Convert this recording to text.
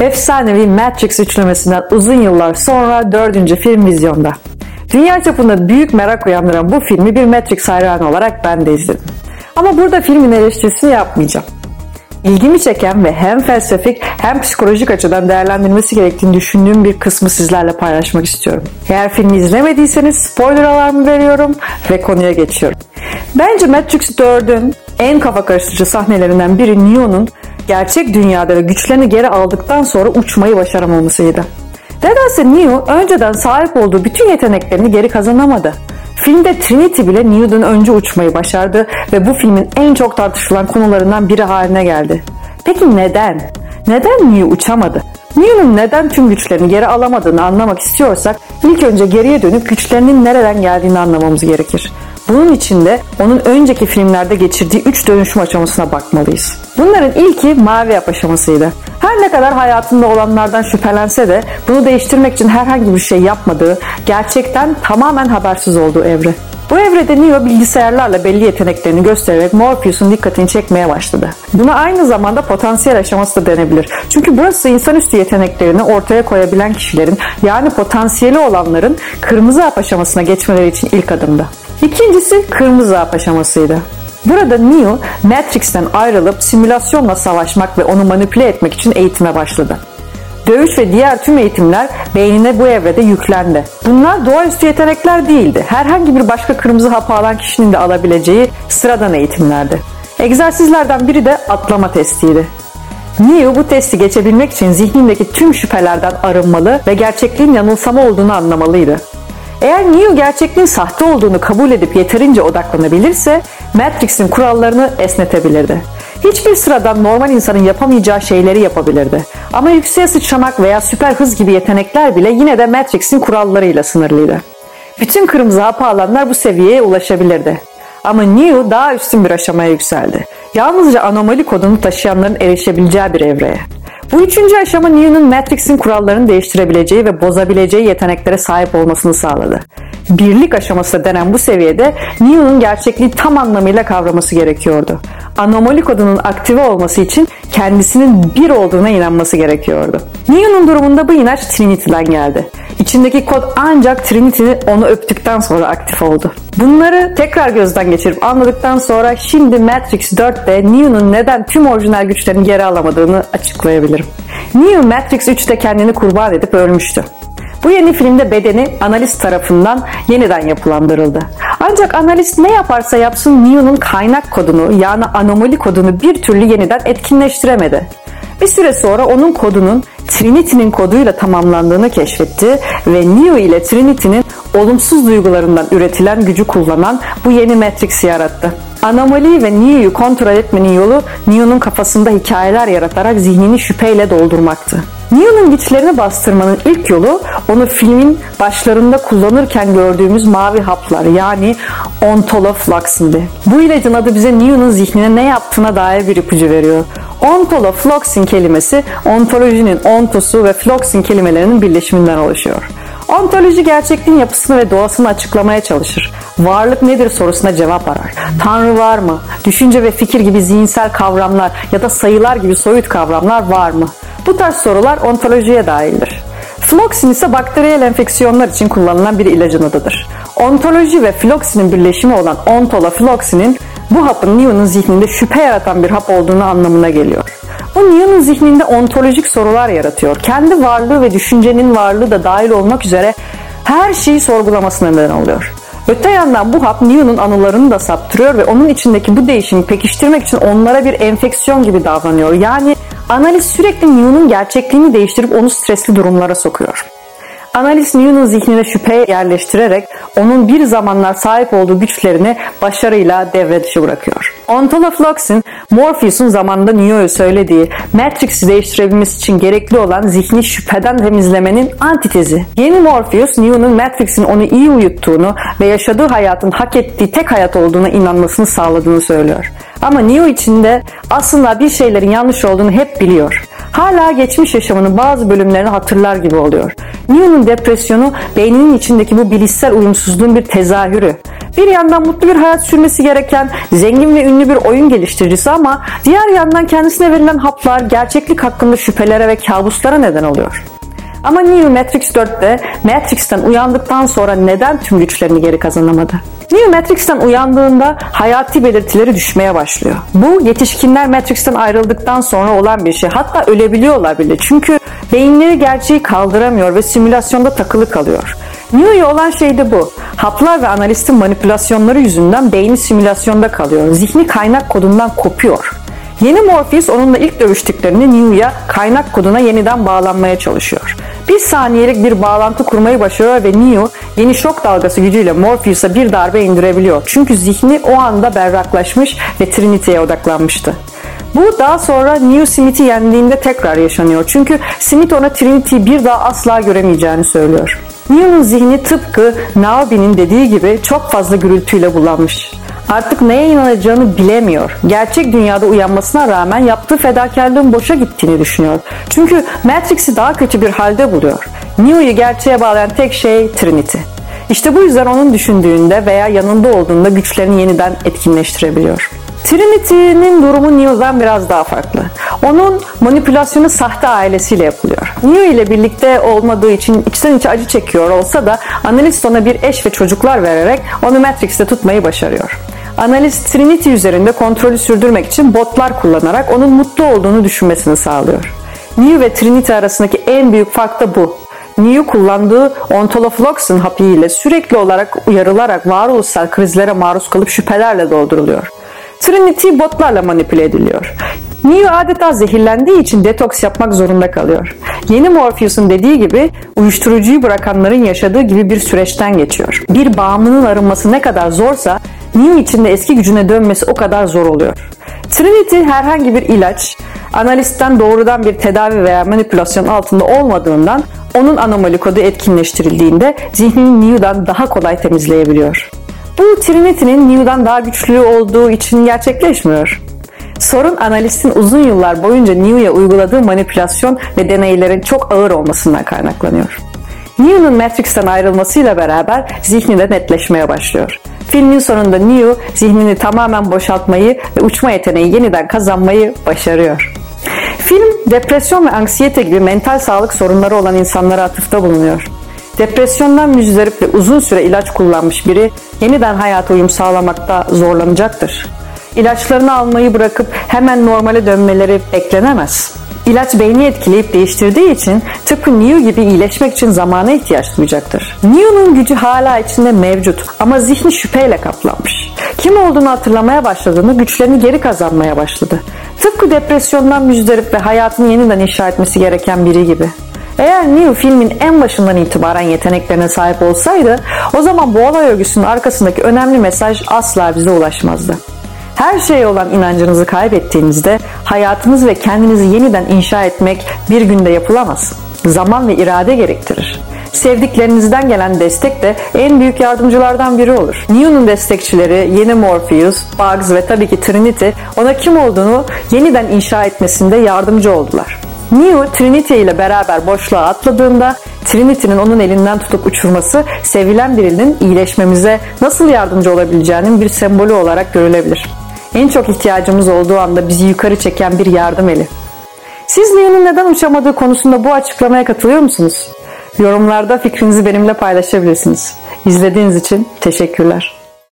Efsanevi Matrix üçlemesinden uzun yıllar sonra dördüncü film vizyonda. Dünya çapında büyük merak uyandıran bu filmi bir Matrix hayranı olarak ben de izledim. Ama burada filmin eleştirisini yapmayacağım. İlgimi çeken ve hem felsefik hem psikolojik açıdan değerlendirilmesi gerektiğini düşündüğüm bir kısmı sizlerle paylaşmak istiyorum. Eğer filmi izlemediyseniz spoiler alarmı veriyorum ve konuya geçiyorum. Bence Matrix 4'ün en kafa karıştırıcı sahnelerinden biri Neo'nun gerçek dünyada ve güçlerini geri aldıktan sonra uçmayı başaramamasıydı. Nedense Neo önceden sahip olduğu bütün yeteneklerini geri kazanamadı. Filmde Trinity bile Neo'dan önce uçmayı başardı ve bu filmin en çok tartışılan konularından biri haline geldi. Peki neden? Neden Neo uçamadı? Neo'nun neden tüm güçlerini geri alamadığını anlamak istiyorsak ilk önce geriye dönüp güçlerinin nereden geldiğini anlamamız gerekir. Bunun için de onun önceki filmlerde geçirdiği 3 dönüşüm aşamasına bakmalıyız. Bunların ilki mavi yap aşamasıydı. Her ne kadar hayatında olanlardan şüphelense de bunu değiştirmek için herhangi bir şey yapmadığı, gerçekten tamamen habersiz olduğu evre. Bu evrede Neo bilgisayarlarla belli yeteneklerini göstererek Morpheus'un dikkatini çekmeye başladı. Buna aynı zamanda potansiyel aşaması da denebilir. Çünkü burası insanüstü yeteneklerini ortaya koyabilen kişilerin yani potansiyeli olanların kırmızı hap aşamasına geçmeleri için ilk adımdı. İkincisi kırmızı hap aşamasıydı. Burada Neo Matrix'ten ayrılıp simülasyonla savaşmak ve onu manipüle etmek için eğitime başladı. Dövüş ve diğer tüm eğitimler beynine bu evrede yüklendi. Bunlar doğaüstü yetenekler değildi. Herhangi bir başka kırmızı hapı alan kişinin de alabileceği sıradan eğitimlerdi. Egzersizlerden biri de atlama testiydi. Neo bu testi geçebilmek için zihnindeki tüm şüphelerden arınmalı ve gerçekliğin yanılsama olduğunu anlamalıydı. Eğer Neo gerçekliğin sahte olduğunu kabul edip yeterince odaklanabilirse Matrix'in kurallarını esnetebilirdi. Hiçbir sıradan normal insanın yapamayacağı şeyleri yapabilirdi. Ama yükseğe sıçramak veya süper hız gibi yetenekler bile yine de Matrix'in kurallarıyla sınırlıydı. Bütün kırmızı hapı alanlar bu seviyeye ulaşabilirdi. Ama Neo daha üstün bir aşamaya yükseldi. Yalnızca anomali kodunu taşıyanların erişebileceği bir evreye. Bu üçüncü aşama Neo'nun Matrix'in kurallarını değiştirebileceği ve bozabileceği yeteneklere sahip olmasını sağladı. Birlik aşaması denen bu seviyede Neo'nun gerçekliği tam anlamıyla kavraması gerekiyordu. Anomali kodunun aktive olması için kendisinin bir olduğuna inanması gerekiyordu. Neo'nun durumunda bu inanç Trinity'den geldi. İçindeki kod ancak Trinity onu öptükten sonra aktif oldu. Bunları tekrar gözden geçirip anladıktan sonra şimdi Matrix 4'te Neo'nun neden tüm orijinal güçlerini geri alamadığını açıklayabilirim. Neo Matrix 3'te kendini kurban edip ölmüştü. Bu yeni filmde bedeni analist tarafından yeniden yapılandırıldı. Ancak analist ne yaparsa yapsın Neo'nun kaynak kodunu yani anomali kodunu bir türlü yeniden etkinleştiremedi. Bir süre sonra onun kodunun Trinity'nin koduyla tamamlandığını keşfetti ve Neo ile Trinity'nin olumsuz duygularından üretilen gücü kullanan bu yeni Matrix'i yarattı. Anomali ve Neo'yu kontrol etmenin yolu Neo'nun kafasında hikayeler yaratarak zihnini şüpheyle doldurmaktı. Neo'nun güçlerini bastırmanın ilk yolu onu filmin başlarında kullanırken gördüğümüz mavi haplar yani ontoloflux'indi. Bu ilacın adı bize Neo'nun zihnine ne yaptığına dair bir ipucu veriyor. Ontolofluxin kelimesi ontolojinin ontosu ve fluxin kelimelerinin birleşiminden oluşuyor. Ontoloji gerçekliğin yapısını ve doğasını açıklamaya çalışır. Varlık nedir sorusuna cevap arar. Tanrı var mı? Düşünce ve fikir gibi zihinsel kavramlar ya da sayılar gibi soyut kavramlar var mı? Bu tarz sorular ontolojiye dahildir. Floxin ise bakteriyel enfeksiyonlar için kullanılan bir ilacın adıdır. Ontoloji ve floksinin birleşimi olan ontolofloksinin bu hapın Neo'nun zihninde şüphe yaratan bir hap olduğunu anlamına geliyor. Bu Neo'nun zihninde ontolojik sorular yaratıyor. Kendi varlığı ve düşüncenin varlığı da dahil olmak üzere her şeyi sorgulamasına neden oluyor. Öte yandan bu hap Neo'nun anılarını da saptırıyor ve onun içindeki bu değişimi pekiştirmek için onlara bir enfeksiyon gibi davranıyor. Yani analiz sürekli Neo'nun gerçekliğini değiştirip onu stresli durumlara sokuyor. Analiz Neo'nun zihnine şüphe yerleştirerek onun bir zamanlar sahip olduğu güçlerini başarıyla devre dışı bırakıyor. Ontolofloxin, Morpheus'un zamanında Neo'ya söylediği Matrix'i değiştirebilmesi için gerekli olan zihni şüpheden temizlemenin antitezi. Yeni Morpheus, Neo'nun Matrix'in onu iyi uyuttuğunu ve yaşadığı hayatın hak ettiği tek hayat olduğuna inanmasını sağladığını söylüyor. Ama Neo içinde aslında bir şeylerin yanlış olduğunu hep biliyor. Hala geçmiş yaşamının bazı bölümlerini hatırlar gibi oluyor. Neo'nun depresyonu beyninin içindeki bu bilişsel uyumsuzluğun bir tezahürü. Bir yandan mutlu bir hayat sürmesi gereken zengin ve ünlü bir oyun geliştiricisi ama diğer yandan kendisine verilen haplar gerçeklik hakkında şüphelere ve kabuslara neden oluyor. Ama Neo Matrix 4'te Matrix'ten uyandıktan sonra neden tüm güçlerini geri kazanamadı? Neo Matrix'ten uyandığında hayati belirtileri düşmeye başlıyor. Bu yetişkinler Matrix'ten ayrıldıktan sonra olan bir şey. Hatta ölebiliyorlar bile. Çünkü beyinleri gerçeği kaldıramıyor ve simülasyonda takılı kalıyor. Neo'ya olan şey de bu. Haplar ve analistin manipülasyonları yüzünden beyni simülasyonda kalıyor. Zihni kaynak kodundan kopuyor. Yeni Morpheus onunla ilk dövüştüklerini Neo'ya kaynak koduna yeniden bağlanmaya çalışıyor. Bir saniyelik bir bağlantı kurmayı başarıyor ve Neo yeni şok dalgası gücüyle Morpheus'a bir darbe indirebiliyor. Çünkü zihni o anda berraklaşmış ve Trinity'ye odaklanmıştı. Bu daha sonra Neo Smith'i yendiğinde tekrar yaşanıyor. Çünkü Smith ona Trinity'yi bir daha asla göremeyeceğini söylüyor. Neo'nun zihni tıpkı Naomi'nin dediği gibi çok fazla gürültüyle bulanmış. Artık neye inanacağını bilemiyor. Gerçek dünyada uyanmasına rağmen yaptığı fedakarlığın boşa gittiğini düşünüyor. Çünkü Matrix'i daha kötü bir halde buluyor. Neo'yu gerçeğe bağlayan tek şey Trinity. İşte bu yüzden onun düşündüğünde veya yanında olduğunda güçlerini yeniden etkinleştirebiliyor. Trinity'nin durumu Neo'dan biraz daha farklı. Onun manipülasyonu sahte ailesiyle yapılıyor. Neo ile birlikte olmadığı için içten içe acı çekiyor olsa da analist ona bir eş ve çocuklar vererek onu Matrix'te tutmayı başarıyor. Analist Trinity üzerinde kontrolü sürdürmek için botlar kullanarak onun mutlu olduğunu düşünmesini sağlıyor. Neo ve Trinity arasındaki en büyük fark da bu. Neo kullandığı ontolofloxin hapı sürekli olarak uyarılarak varoluşsal krizlere maruz kalıp şüphelerle dolduruluyor. Trinity botlarla manipüle ediliyor. Neo adeta zehirlendiği için detoks yapmak zorunda kalıyor. Yeni Morpheus'un dediği gibi uyuşturucuyu bırakanların yaşadığı gibi bir süreçten geçiyor. Bir bağımlının arınması ne kadar zorsa Neo için de eski gücüne dönmesi o kadar zor oluyor. Trinity herhangi bir ilaç, analistten doğrudan bir tedavi veya manipülasyon altında olmadığından onun anomali kodu etkinleştirildiğinde zihnini Neo'dan daha kolay temizleyebiliyor. Bu Trinity'nin Neo'dan daha güçlü olduğu için gerçekleşmiyor. Sorun analistin uzun yıllar boyunca Neo'ya uyguladığı manipülasyon ve deneylerin çok ağır olmasından kaynaklanıyor. Neo'nun Matrix'ten ayrılmasıyla beraber zihni de netleşmeye başlıyor. Filmin sonunda Neo zihnini tamamen boşaltmayı ve uçma yeteneği yeniden kazanmayı başarıyor. Film depresyon ve anksiyete gibi mental sağlık sorunları olan insanlara atıfta bulunuyor. Depresyondan müzdarip ve uzun süre ilaç kullanmış biri yeniden hayata uyum sağlamakta zorlanacaktır. İlaçlarını almayı bırakıp hemen normale dönmeleri beklenemez. İlaç beyni etkileyip değiştirdiği için tıpkı Neo gibi iyileşmek için zamana ihtiyaç duyacaktır. Neo'nun gücü hala içinde mevcut ama zihni şüpheyle kaplanmış. Kim olduğunu hatırlamaya başladığında güçlerini geri kazanmaya başladı. Tıpkı depresyondan müzdarip ve hayatını yeniden inşa etmesi gereken biri gibi. Eğer Neo filmin en başından itibaren yeteneklerine sahip olsaydı o zaman bu olay örgüsünün arkasındaki önemli mesaj asla bize ulaşmazdı. Her şeye olan inancınızı kaybettiğinizde hayatınız ve kendinizi yeniden inşa etmek bir günde yapılamaz. Zaman ve irade gerektirir. Sevdiklerinizden gelen destek de en büyük yardımcılardan biri olur. Neo'nun destekçileri yeni Morpheus, Bugs ve tabii ki Trinity ona kim olduğunu yeniden inşa etmesinde yardımcı oldular. Neo Trinity ile beraber boşluğa atladığında Trinity'nin onun elinden tutup uçurması sevilen birinin iyileşmemize nasıl yardımcı olabileceğinin bir sembolü olarak görülebilir. En çok ihtiyacımız olduğu anda bizi yukarı çeken bir yardım eli. Siz Neo'nun neden uçamadığı konusunda bu açıklamaya katılıyor musunuz? Yorumlarda fikrinizi benimle paylaşabilirsiniz. İzlediğiniz için teşekkürler.